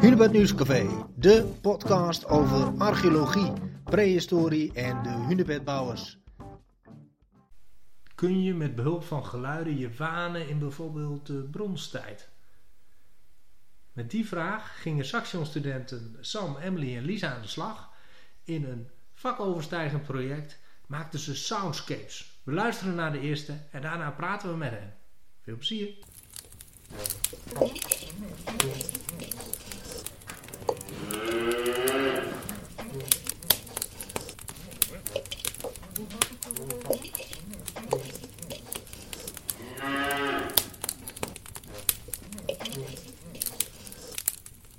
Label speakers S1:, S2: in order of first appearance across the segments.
S1: Hunebed Nieuwscafé, de podcast over archeologie, prehistorie en de hunebedbouwers. Kun je met behulp van geluiden je wanen in bijvoorbeeld de bronstijd? Met die vraag gingen Saxion-studenten Sam, Emily en Lisa aan de slag. In een vakoverstijgend project maakten ze soundscapes. We luisteren naar de eerste en daarna praten we met hen. Veel plezier!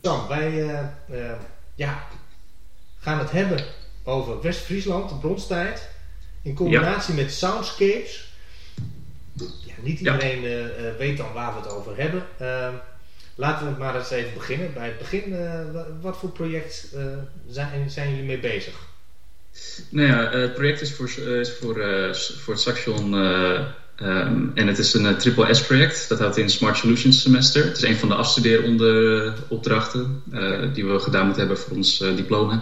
S1: Sam, wij uh, uh, ja, gaan het hebben over West-Friesland, de bronstijd, in combinatie met soundscapes. Niet iedereen ja. uh, weet dan waar we het over hebben. Ehm, laten we maar eens even beginnen. Bij het begin, wat voor project zijn, zijn jullie mee bezig?
S2: Nou ja, het project is voor, is voor, voor het Saxion Um, en het is een triple S project, dat houdt in Smart Solutions semester. Het is een van de afstudeeronderopdrachten uh, die we gedaan moeten hebben voor ons uh, diploma.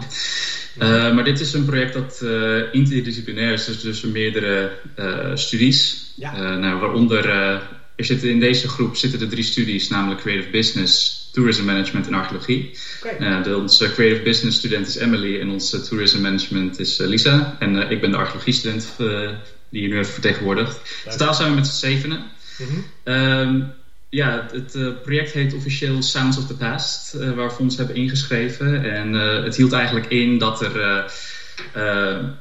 S2: maar dit is een project dat interdisciplinair is, dus, dus meerdere studies. Ja. nou, waaronder, er zitten in deze groep zitten de drie studies, namelijk Creative Business, Tourism Management en Archeologie. Okay. de, onze Creative Business student is Emily en onze Tourism Management is Lisa. En ik ben de archeologie student die je nu heeft vertegenwoordigd. Totaal zijn we met z'n zevenen. Mm -hmm. um, ja, het uh, project heet officieel Sounds of the Past, uh, waar we ons hebben ingeschreven. En uh, het hield eigenlijk in dat er,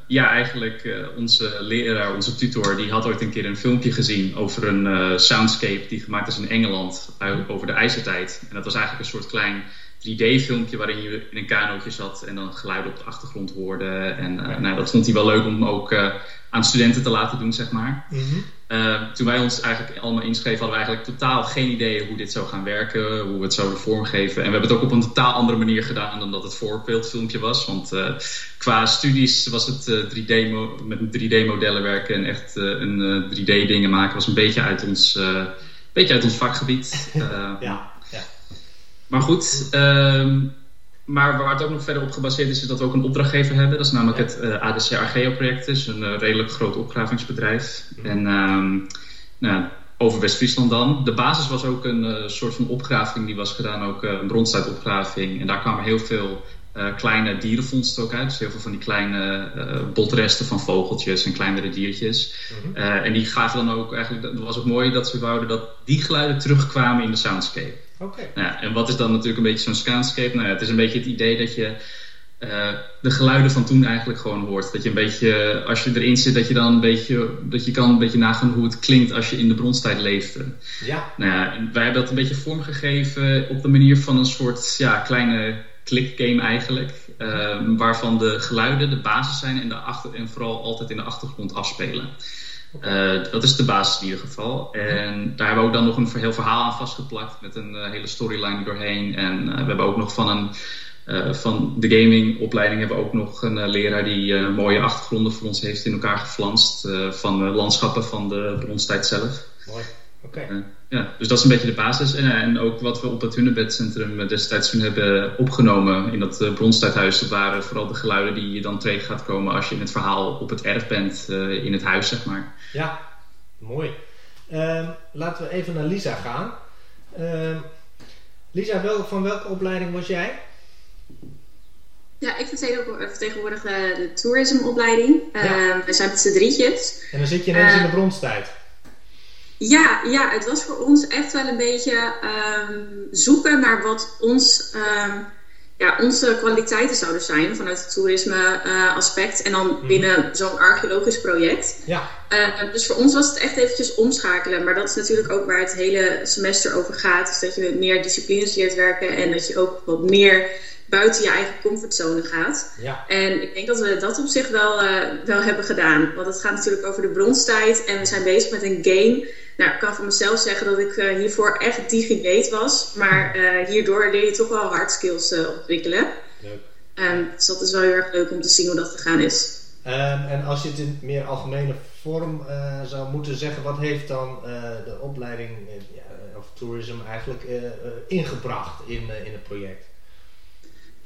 S2: ja, eigenlijk onze leraar, onze tutor, die had ooit een keer een filmpje gezien over een soundscape die gemaakt is in Engeland, over de ijzertijd. En dat was eigenlijk een soort klein 3D-filmpje waarin je in een kanootje zat en dan geluiden op de achtergrond hoorde. En uh, nou, dat vond hij wel leuk om ook uh, aan studenten te laten doen, zeg maar. Mm -hmm. uh, toen wij ons eigenlijk allemaal inschreven, hadden we eigenlijk totaal geen idee hoe dit zou gaan werken, hoe we het zouden vormgeven. En we hebben het ook op een totaal andere manier gedaan dan dat het voorbeeldfilmpje was. Want qua studies was het 3D met 3D-modellen werken en echt een 3D-dingen maken was een beetje uit ons, beetje uit ons vakgebied.
S1: ja.
S2: Maar goed, um, maar waar het ook nog verder op gebaseerd is, is dat we ook een opdrachtgever hebben. Dat is namelijk het uh, ADC Argeo-project. Is een uh, redelijk groot opgravingsbedrijf. Mm. En um, nou, over West-Friesland dan. De basis was ook een uh, soort van opgraving die was gedaan, ook een bronstijdopgraving. En daar kwamen heel veel kleine dierenvondsten ook uit. Dus heel veel van die kleine botresten van vogeltjes en kleinere diertjes. Mm -hmm. en die gaven dan ook eigenlijk, dat was ook mooi dat ze wouden dat die geluiden terugkwamen in de soundscape.
S1: Okay.
S2: Nou, en wat is dan natuurlijk een beetje zo'n soundscape? Nou, het is een beetje het idee dat je uh, de geluiden van toen eigenlijk gewoon hoort. Dat je een beetje, als je erin zit, dat je dan een beetje, dat je kan een beetje nagaan hoe het klinkt als je in de bronstijd leefde.
S1: Ja.
S2: Nou ja, wij hebben dat een beetje vormgegeven op de manier van een soort ja, kleine clickgame eigenlijk. Uh, waarvan de geluiden de basis zijn en, de achter, en vooral altijd in de achtergrond afspelen. Uh, dat is de basis in ieder geval. En daar hebben we ook dan nog een heel verhaal aan vastgeplakt met een uh, hele storyline doorheen. En uh, we hebben ook nog van een van de gamingopleiding hebben we ook nog een leraar die mooie achtergronden voor ons heeft in elkaar geflanst van landschappen van de bronstijd zelf.
S1: Mooi. Oké. Okay.
S2: ja, dus dat is een beetje de basis. En, en ook wat we op het Hunebedcentrum destijds toen hebben opgenomen in dat uh, bronstijdhuis, dat waren vooral de geluiden die je dan tegen gaat komen als je in het verhaal op het erf bent, uh, in het huis, zeg maar.
S1: Ja, mooi. Uh, laten we even naar Lisa gaan. Ehm, Lisa, wel, van welke opleiding was jij?
S3: Ja, ik vertegenwoordig de toerismeopleiding. Ja. we zijn met z'n drietjes.
S1: En dan zit je ineens in de bronstijd.
S3: Ja, ja, het was voor ons echt wel een beetje um, zoeken naar wat ons, um, ja, onze kwaliteiten zouden zijn vanuit het toerisme uh, aspect en dan mm. binnen zo'n archeologisch project.
S1: Ja.
S3: Uh, dus voor ons was het echt eventjes omschakelen, maar dat is natuurlijk ook waar het hele semester over gaat. Dus dat je met meer disciplines leert werken en dat je ook wat meer buiten je eigen comfortzone gaat.
S1: Ja.
S3: En ik denk dat we dat op zich wel, uh, wel hebben gedaan. Want het gaat natuurlijk over de bronstijd en we zijn bezig met een game nou, ik kan van mezelf zeggen dat ik uh, hiervoor echt digibate was. Maar uh, hierdoor leer je toch wel hard skills ontwikkelen.
S1: Leuk.
S3: Um, dus dat is wel heel erg leuk om te zien hoe dat gegaan is.
S1: Um, en als je het in meer algemene vorm zou moeten zeggen, wat heeft dan de opleiding, of of tourism eigenlijk ingebracht in, in het project?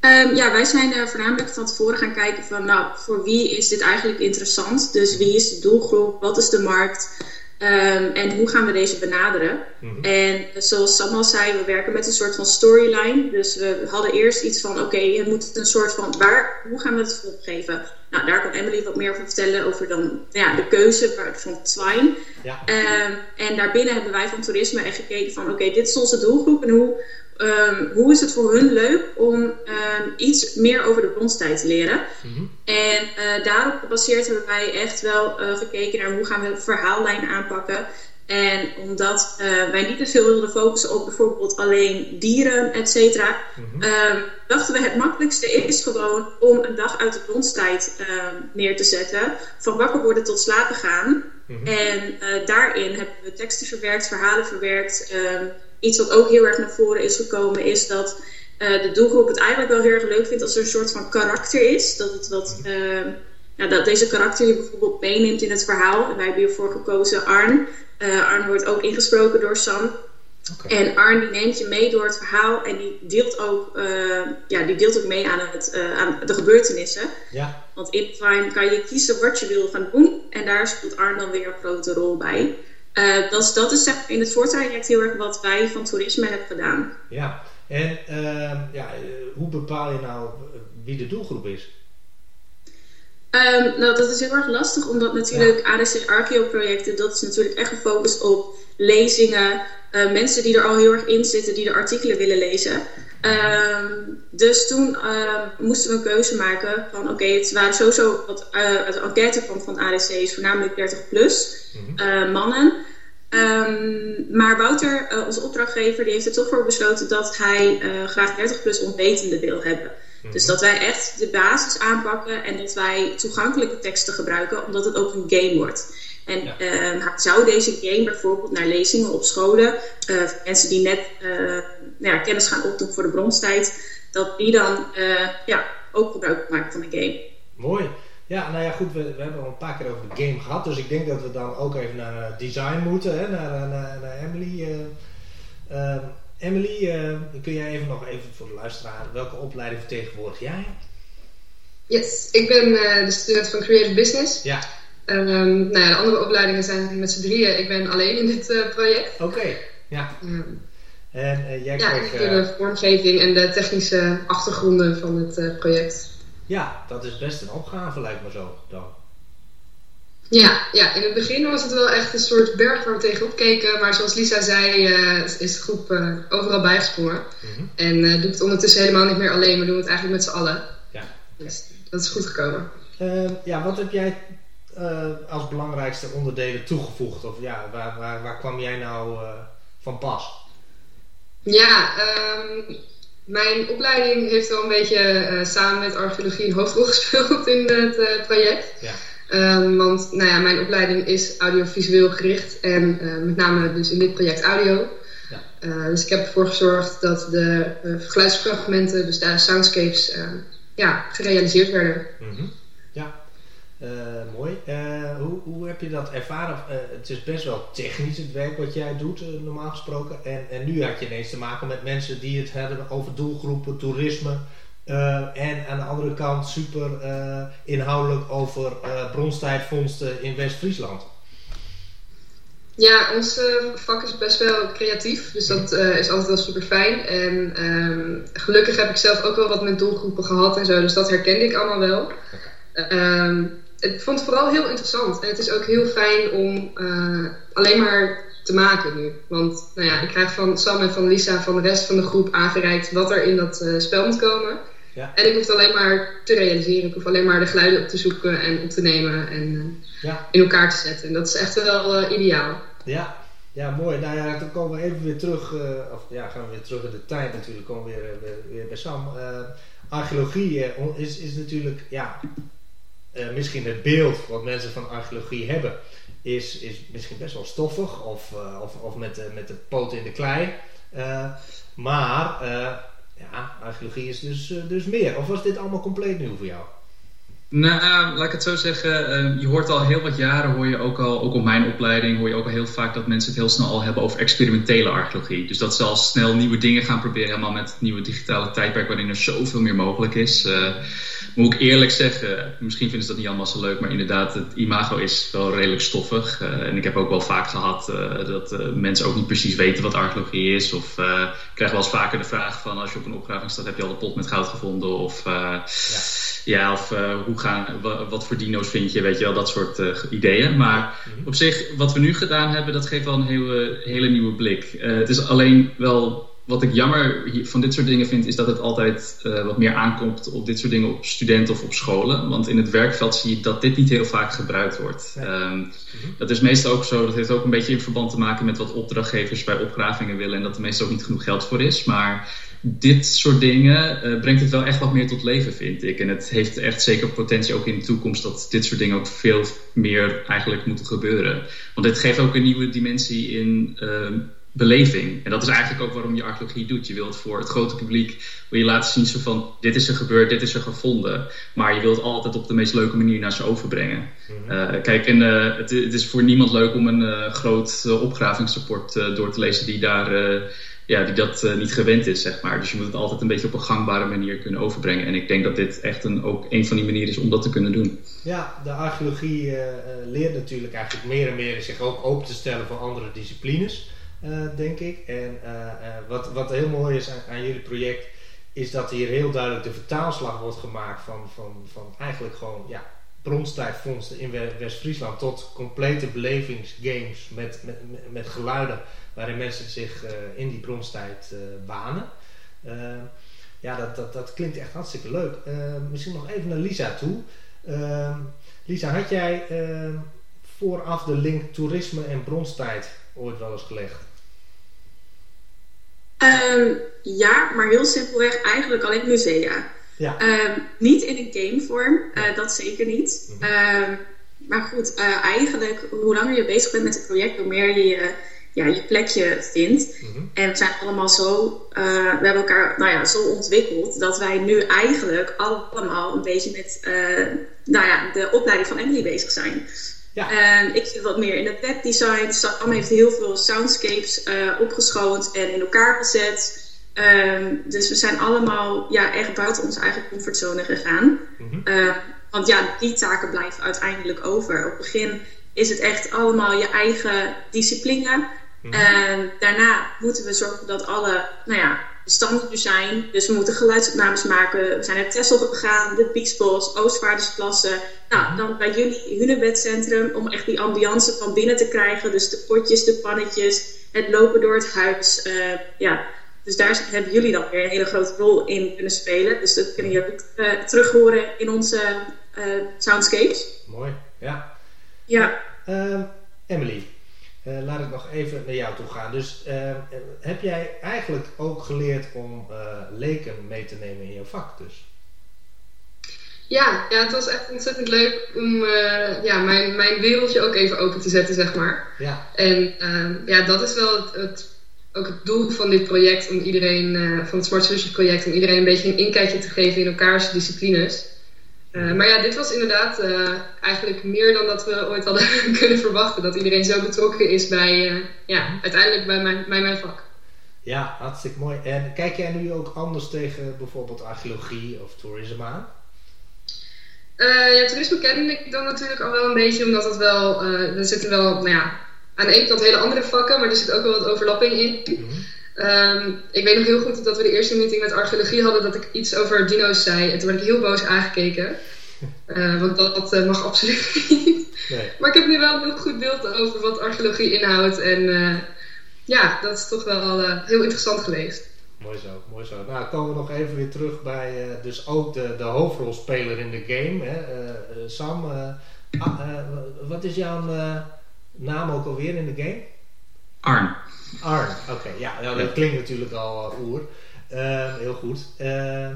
S3: Um, ja, wij zijn er voornamelijk van tevoren gaan kijken van, nou, voor wie is dit eigenlijk interessant? Dus wie is de doelgroep? Wat is de markt? Um, en hoe gaan we deze benaderen? Mm En zoals Sam al zei, we werken met een soort van storyline. Dus we hadden eerst iets van: oké, je moet een soort van waar, hoe gaan we het vormgeven? Nou, daar kan Emily wat meer over vertellen over dan ja, de keuze van Twine. Ja. Um, en daarbinnen hebben wij van toerisme echt gekeken van: oké, dit is onze doelgroep en hoe um, hoe is het voor hun leuk om um, iets meer over de bronstijd te leren. Mhm. En uh, daarop gebaseerd hebben wij echt wel uh, gekeken naar hoe gaan we de verhaallijn aanpakken. En omdat uh, wij niet te veel wilden focussen op bijvoorbeeld alleen dieren, et cetera, mm -hmm. dachten we het makkelijkste is gewoon om een dag uit de bronstijd neer te zetten. Van wakker worden tot slapen gaan. Mm -hmm. En daarin hebben we teksten verwerkt, verhalen verwerkt iets wat ook heel erg naar voren is gekomen, is dat uh, de doelgroep het eigenlijk wel heel erg leuk vindt als er een soort van karakter is. Dat, het wat, uh, dat deze karakter je bijvoorbeeld meeneemt in het verhaal. En wij hebben hiervoor gekozen Arn. Uh, Arn wordt ook ingesproken door Sam. Okay. En Arn die neemt je mee door het verhaal en die deelt ook, ja, die deelt ook mee aan, het, aan de gebeurtenissen. Ja. Want in Fine kan je kiezen wat je wil gaan doen en daar speelt Arn dan weer een grote rol bij. Uh, dat, dat is zeg, in het voortraject heel erg wat wij van toerisme hebben gedaan.
S1: Ja, en uh, ja, hoe bepaal je nou wie de doelgroep is?
S3: Um, nou, dat is heel erg lastig, omdat natuurlijk ja. ADC Archeo-projecten, dat is natuurlijk echt gefocust op lezingen, uh, mensen die er al heel erg in zitten, die de artikelen willen lezen. Um, dus toen uh, moesten we een keuze maken van oké, okay, het waren sowieso wat uh, de enquête kwam van ADC is voornamelijk 30 plus mm mannen. Um, maar Wouter, uh, onze opdrachtgever, die heeft er toch voor besloten dat hij graag 30 plus onwetende wil hebben. Mhm. Dus dat wij echt de basis aanpakken en dat wij toegankelijke teksten gebruiken, omdat het ook een game wordt. En ja. uh, zou deze game bijvoorbeeld naar lezingen op scholen, uh, mensen die net nou ja, kennis gaan opdoen voor de bronstijd, dat die dan ja, ook gebruik maken van een game.
S1: Mooi. Ja, nou ja, goed, we, we hebben al een paar keer over de game gehad, dus ik denk dat we dan ook even naar design moeten, hè, naar, naar, naar Emily. Uh, uh, Emily, uh, kun jij even nog even voor de luisteraar, welke opleiding vertegenwoordig jij?
S4: Yes, ik ben de student van Creative Business. Ja. Um, nou ja, de andere opleidingen zijn met z'n drieën. Ik ben alleen in dit project.
S1: Oké, okay. ja. Um, en jij
S4: ja, ik de vormgeving en de technische achtergronden van het project.
S1: Ja, dat is best een opgave, lijkt me zo dan.
S4: Ja, ja, in het begin was het wel echt een soort berg waar we tegenop keken. Maar zoals Lisa zei, is de groep overal bijgesprongen. Mm En uh, doet het ondertussen helemaal niet meer alleen, maar doen het eigenlijk met z'n allen. Ja. Dus dat is goed gekomen.
S1: Ehm, ja, wat heb jij als belangrijkste onderdelen toegevoegd? Of ja, waar, waar, waar kwam jij nou van pas?
S4: Ja, um, mijn opleiding heeft wel een beetje uh, samen met archeologie een hoofdrol gespeeld in het uh, project. Ja. Um, want nou ja, mijn opleiding is audiovisueel gericht en uh, met name dus in dit project audio. Ja. dus ik heb ervoor gezorgd dat de geluidsfragmenten, dus de soundscapes, ja, gerealiseerd werden. Mm
S1: -hmm. Uh, mooi. Uh, hoe, hoe heb je dat ervaren? Uh, het is best wel technisch het werk wat jij doet, normaal gesproken. En, en nu had je ineens te maken met mensen die het hebben over doelgroepen, toerisme. en aan de andere kant super inhoudelijk over bronstijdvondsten in West-Friesland.
S4: Ja, ons vak is best wel creatief, dus dat is altijd wel super fijn. En ehm, gelukkig heb ik zelf ook wel wat met doelgroepen gehad en zo, dus dat herkende ik allemaal wel. Okay ik vond het vooral heel interessant. En het is ook heel fijn om uh, alleen maar te maken nu. Want nou ja, ik krijg van Sam en van Lisa van de rest van de groep aangereikt wat er in dat uh, spel moet komen. Ja. En ik hoef het alleen maar te realiseren. Ik hoef alleen maar de geluiden op te zoeken en op te nemen en uh, ja. in elkaar te zetten. En dat is echt wel ideaal.
S1: Ja. ja, mooi. Nou ja, dan komen we even weer terug. of ja, gaan we weer terug in de tijd natuurlijk. Komen we weer, weer, weer bij Sam. archeologie is, is natuurlijk ja, uh, misschien het beeld wat mensen van archeologie hebben, is, is misschien best wel stoffig of, uh, of, of met, uh, met de poten in de klei. maar ja, archeologie is dus, dus meer. Of was dit allemaal compleet nieuw voor jou?
S2: Nou, laat ik het zo zeggen. Ehm, je hoort al heel wat jaren, hoor je ook al, ook op mijn opleiding, hoor je ook al heel vaak dat mensen het heel snel al hebben over experimentele archeologie. Dus dat ze al snel nieuwe dingen gaan proberen, helemaal met het nieuwe digitale tijdperk waarin er zoveel meer mogelijk is. Moet ik eerlijk zeggen, misschien vinden ze dat niet allemaal zo leuk, maar inderdaad, het imago is wel redelijk stoffig. Uh, en ik heb ook wel vaak gehad uh, dat mensen ook niet precies weten wat archeologie is. Of ik krijg wel eens vaker de vraag van als je op een opgraving staat, heb je al een pot met goud gevonden? Of ja. ja. of hoe gaan, wat voor dino's vind je, weet je wel, dat soort ideeën. Maar mhm. op zich, wat we nu gedaan hebben, dat geeft wel een hele, hele nieuwe blik. het is alleen wel wat ik jammer van dit soort dingen vind, is dat het altijd uh, wat meer aankomt op dit soort dingen op studenten of op scholen. Want in het werkveld zie je dat dit niet heel vaak gebruikt wordt. Um, mm Dat is meestal ook zo, dat heeft ook een beetje in verband te maken met wat opdrachtgevers bij opgravingen willen en dat er meestal ook niet genoeg geld voor is. Maar dit soort dingen uh, brengt het wel echt wat meer tot leven, vind ik. En het heeft echt zeker potentie ook in de toekomst dat dit soort dingen ook veel meer eigenlijk moeten gebeuren. Want dit geeft ook een nieuwe dimensie in. Uh, beleving. En dat is eigenlijk ook waarom je archeologie doet. Je wilt voor het grote publiek wil je laten zien zo van dit is er gebeurd, dit is er gevonden. Maar je wilt altijd op de meest leuke manier naar ze overbrengen. Mhm. Eh, kijk, en uh, het, het, is voor niemand leuk om een uh, groot opgravingsrapport door te lezen die daar ja, die dat niet gewend is, zeg maar. Dus je moet het altijd een beetje op een gangbare manier kunnen overbrengen. En ik denk dat dit echt een, ook een van die manieren is om dat te kunnen doen.
S1: Ja, de archeologie leert natuurlijk eigenlijk meer en meer zich ook open te stellen voor andere disciplines. Eh, denk ik. En eh, eh, wat, wat heel mooi is aan, aan, jullie project, is dat hier heel duidelijk de vertaalslag wordt gemaakt van, van, van eigenlijk gewoon ja, bronstijdvondsten in West-Friesland tot complete belevingsgames met, met, met geluiden waarin mensen zich in die bronstijd banen. ja, dat, dat, dat klinkt echt hartstikke leuk. misschien nog even naar Lisa toe. Lisa, had jij vooraf de link toerisme en bronstijd ooit wel eens gelegd?
S3: Um, ja, maar heel simpelweg eigenlijk alleen musea. Ja. Um, niet in een gamevorm, uh, dat zeker niet. Um, maar goed, uh, eigenlijk hoe langer je bezig bent met het project, hoe meer je je, ja, je plekje vindt. Mm -hmm. En we zijn allemaal zo, uh, we hebben elkaar nou ja, zo ontwikkeld dat wij nu eigenlijk allemaal een beetje met nou ja, de opleiding van Emily bezig zijn. Ja. En ik zit wat meer in het webdesign. Sam heeft heel veel soundscapes uh, opgeschoond en in elkaar gezet. Um, dus we zijn allemaal ja, echt buiten onze eigen comfortzone gegaan. Mm -hmm. uh, want ja, die taken blijven uiteindelijk over. Op het begin is het echt allemaal je eigen discipline. Mm -hmm. En daarna moeten we zorgen dat alle nou ja, standaard zijn. Dus we moeten geluidsopnames maken. We zijn naar Texel gegaan, de Pieksbos, Oostvaardersplassen. Nou, dan bij jullie Hunebedcentrum om echt die ambiance van binnen te krijgen. Dus de potjes, de pannetjes, het lopen door het huis. Uh, ja. Dus daar hebben jullie dan weer een hele grote rol in kunnen spelen. Dus dat kunnen jullie uh, terug horen in onze uh, soundscapes.
S1: Mooi, ja.
S3: Ja.
S1: Ehm, Emily, uh, laat ik nog even naar jou toe gaan. Dus uh, heb jij eigenlijk ook geleerd om uh, leken mee te nemen in jouw vak dus?
S4: Ja, ja, het was echt ontzettend leuk om ja, mijn, mijn wereldje ook even open te zetten, zeg maar. Ja. En ehm, ja, dat is wel het, het, ook het doel van dit project, om iedereen, van het Smart Solutions project, om iedereen een beetje een inkijkje te geven in elkaars disciplines. Uh, maar ja, dit was inderdaad uh, eigenlijk meer dan dat we ooit hadden kunnen verwachten. Dat iedereen zo betrokken is bij, uh, ja, uiteindelijk bij mijn, bij mijn vak.
S1: Ja, hartstikke mooi. En kijk jij nu ook anders tegen bijvoorbeeld archeologie of toerisme aan?
S4: ja, toerisme ken ik dan natuurlijk al wel een beetje, omdat het wel, er zitten wel, nou ja, aan de ene kant hele andere vakken, maar er zit ook wel wat overlapping in. Mm Um, ik weet nog heel goed dat we de eerste meeting met archeologie hadden dat ik iets over dino's zei. En toen werd ik heel boos aangekeken. Uh, want dat, dat uh, mag absoluut niet. Nee. Maar ik heb nu wel een heel goed beeld over wat archeologie inhoudt. En uh, ja, dat is toch wel heel interessant geweest.
S1: Mooi zo, mooi zo. Nou, komen we nog even weer terug bij dus ook de, de hoofdrolspeler in de game. Hè? Sam, ah, wat is jouw naam ook alweer in de game?
S2: Arn.
S1: Arn, oké. ja, nou, dat klinkt natuurlijk al uh, oer. Uh, heel goed. Uh,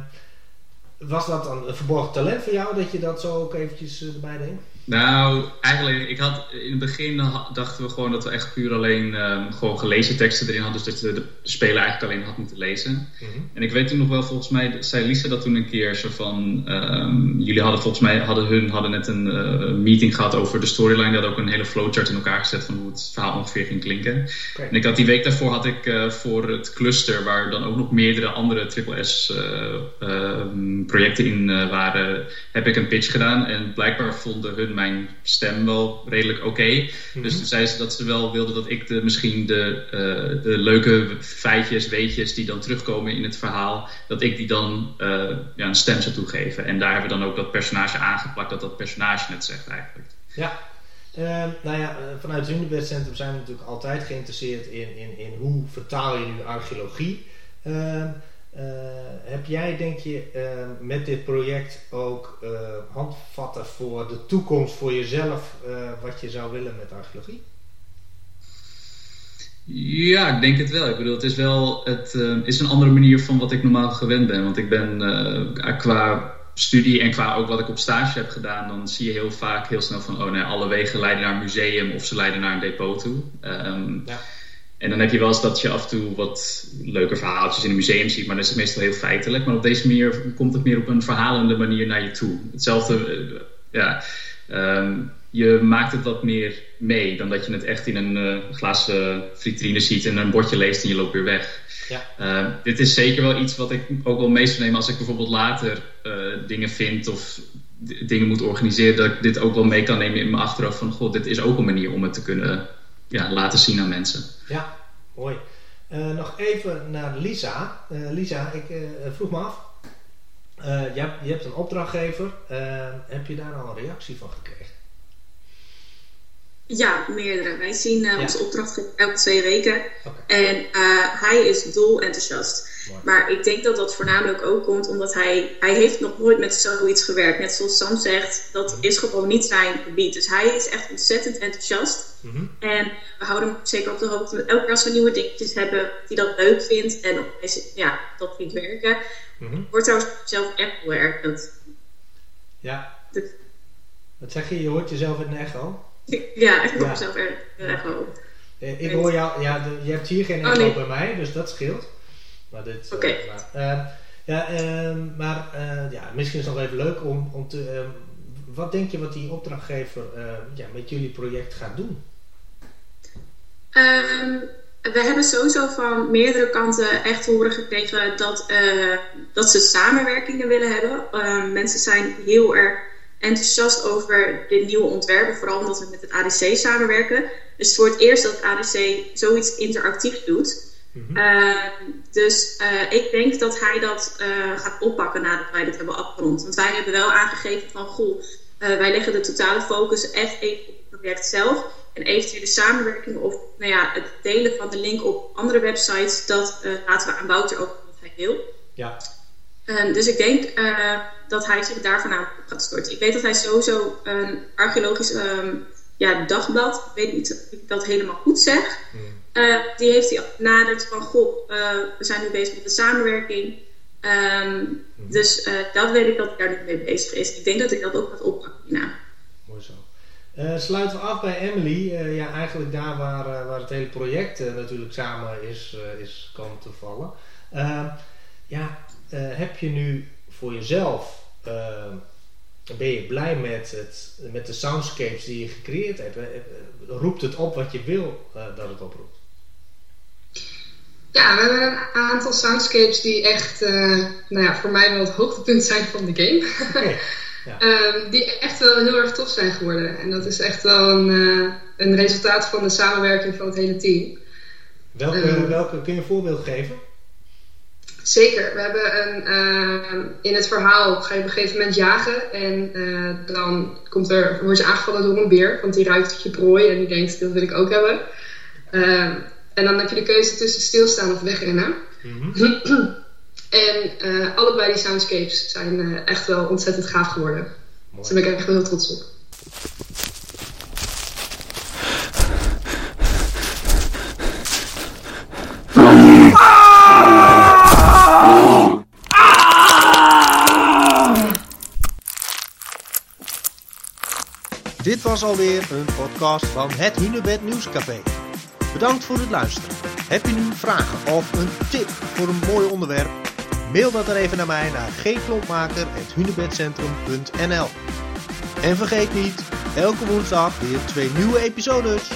S1: was dat dan een verborgen talent voor jou dat je dat zo ook eventjes erbij deed?
S2: Nou, eigenlijk, ik had, in het begin dachten we gewoon dat we echt puur alleen um, gewoon gelezen teksten erin hadden. Dus dat de, de speler eigenlijk alleen had moeten lezen. Mhm. En ik weet toen nog wel, volgens mij zei Lisa dat toen een keer zo van... Um, jullie hadden volgens mij, hadden hun hadden net een uh, meeting gehad over de storyline. Die hadden ook een hele flowchart in elkaar gezet van hoe het verhaal ongeveer ging klinken. Okay. En ik had die week daarvoor had ik uh, voor het cluster, waar dan ook nog meerdere andere triple S uh, um, projecten in waren, heb ik een pitch gedaan. En blijkbaar vonden hun mijn stem wel redelijk oké. Mhm. Dus toen zei ze dat ze wel wilden dat ik de, misschien de, uh, de leuke feitjes, weetjes die dan terugkomen in het verhaal, dat ik die dan uh, ja, een stem zou toegeven. En daar hebben we dan ook dat personage aangeplakt, dat dat personage het zegt eigenlijk.
S1: Ja, uh, nou ja, vanuit het Unibed Centrum zijn we natuurlijk altijd geïnteresseerd in, in, in hoe vertaal je nu archeologie. Uh, heb jij, denk je, uh, met dit project ook uh, handvatten voor de toekomst voor jezelf, wat je zou willen met archeologie?
S2: Ja, ik denk het wel. Ik bedoel, het is wel het is een andere manier van wat ik normaal gewend ben. Want ik ben qua studie en qua ook wat ik op stage heb gedaan, dan zie je heel vaak heel snel van, oh nee, alle wegen leiden naar een museum of ze leiden naar een depot toe. Um, ja. En dan heb je wel eens dat je af en toe wat leuke verhaaltjes in een museum ziet, maar dat is meestal heel feitelijk. Maar op deze manier komt het meer op een verhalende manier naar je toe. Hetzelfde, uh, ja. Um, je maakt het wat meer mee dan dat je het echt in een uh, glazen vitrine ziet en een bordje leest en je loopt weer weg. Ja. Uh, dit is zeker wel iets wat ik ook wel mee zou nemen als ik bijvoorbeeld later uh, dingen vind of dingen moet organiseren, dat ik dit ook wel mee kan nemen in mijn achterhoofd van, god, dit is ook een manier om het te kunnen ja, laten zien aan mensen.
S1: Ja, mooi. Uh, nog even naar Lisa. Uh, Lisa, ik uh, vroeg me af. Je hebt, je, hebt, een opdrachtgever. heb je daar al een reactie van gekregen?
S3: Ja, meerdere. Wij zien ja. onze opdrachtgever elke twee weken. Okay. En hij is dol enthousiast. Maar ik denk dat dat voornamelijk ook komt omdat hij, hij heeft nog nooit met zoiets gewerkt. Net zoals Sam zegt, dat mhm. is gewoon niet zijn gebied. Dus hij is echt ontzettend enthousiast. Mhm. En we houden hem zeker op de hoogte. Elke keer als we nieuwe dingetjes hebben die dat leuk vindt en ja, dat vindt werken, mm wordt trouwens zelf echt heel erg. Dat,
S1: ja. Wat zeg je? Je hoort jezelf in een echo?
S3: Ja, ik hoor mezelf in een echo.
S1: Eh, ik hoor jou, ja, de, je hebt hier geen oh, echo oh, bij mij, dus dat scheelt. Maar dit.
S3: Oké. Okay.
S1: Uh, uh, ja, uh, maar eh, ja, misschien is het nog even leuk om, om te. Ehm, wat denk je wat die opdrachtgever ja, met jullie project gaat doen?
S3: Um, we hebben sowieso van meerdere kanten echt horen gekregen dat, dat ze samenwerkingen willen hebben. Ehm, mensen zijn heel erg enthousiast over dit nieuwe ontwerpen, vooral omdat we met het ADC samenwerken. Dus voor het eerst dat het ADC zoiets interactief doet. Mm dus uh, ik denk dat hij dat uh, gaat oppakken nadat wij dit hebben afgerond. Want wij hebben wel aangegeven van, goh, wij leggen de totale focus echt even op het project zelf. En eventuele samenwerking of nou ja, het delen van de link op andere websites, dat laten we aan Wouter ook wat hij wil. Ja. Uh, dus ik denk dat hij zich daarvan aan gaat storten. Ik weet dat hij sowieso een archeologisch um, ja, dagblad, ik weet niet of ik dat helemaal goed zeg, mm. Uh, die heeft hij benaderd van, goh, uh, we zijn nu bezig met de samenwerking. Um, dus uh, dat weet ik dat hij daar nu mee bezig is. Ik denk dat ik dat ook wat oppakken hierna.
S1: Mooi zo. sluiten we af bij Emily. ja, eigenlijk daar waar, waar het hele project natuurlijk samen is, is komen te vallen. Ehm, ja, heb je nu voor jezelf ehm, ben je blij met, het, met de soundscapes die je gecreëerd hebt? Roept het op wat je wil dat het oproept?
S4: Ja, we hebben een aantal soundscapes die echt, uh, nou ja, voor mij wel het hoogtepunt zijn van de game. Okay. Ja. um, die echt wel heel erg tof zijn geworden. En dat is echt wel een, uh, een resultaat van de samenwerking van het hele team.
S1: Welke, um, welke kun je een voorbeeld geven?
S4: Zeker. We hebben een, uh, in het verhaal ga je op een gegeven moment jagen en dan komt er, word je aangevallen door een beer, want die ruikt je prooi en die denkt dat wil ik ook hebben. En dan heb je de keuze tussen stilstaan of wegrennen. Mm en eh, allebei die soundscapes zijn eh, echt wel ontzettend gaaf geworden. Mooi. Daar ben ik echt wel heel trots op.
S1: Dit was alweer een podcast van het Hunebed Nieuwscafé. Bedankt voor het luisteren. Heb je nu vragen of een tip voor een mooi onderwerp? Mail dat er even naar mij naar gklompmaker.hunebedcentrum.nl En vergeet niet, elke woensdag weer twee nieuwe episodes.